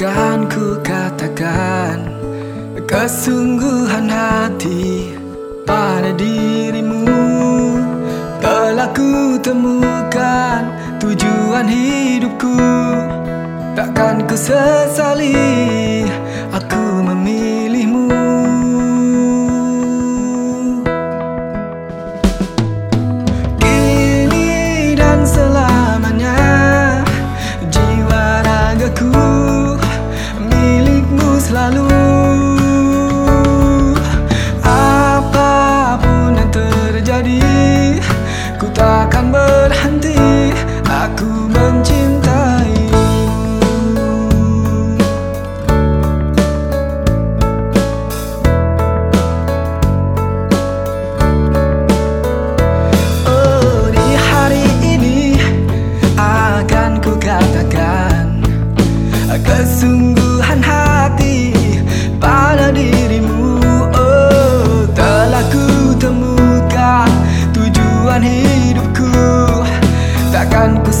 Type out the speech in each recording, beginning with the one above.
Akan ku katakan Kesungguhan hati Pada dirimu. Telah ku temukan Tujuan hidupku. Takkan ku sesali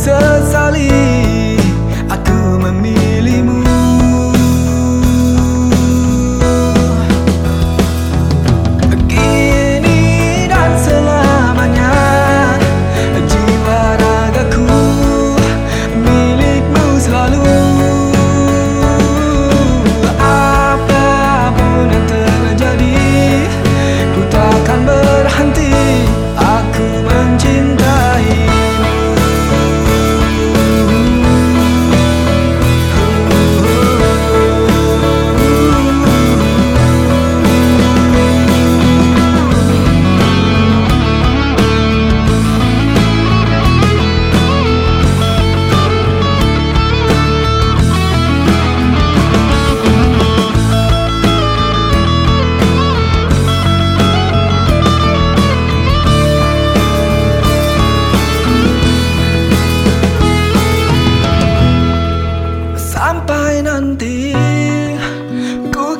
色草里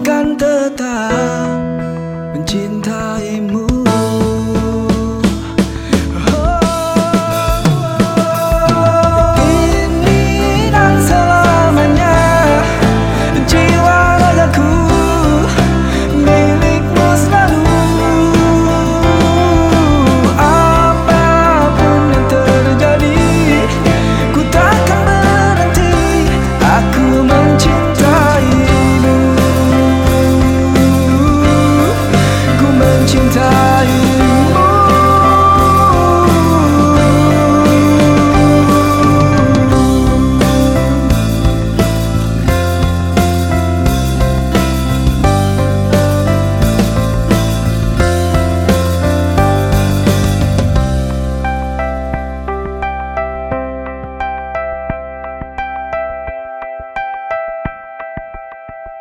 敢得到倾塌雨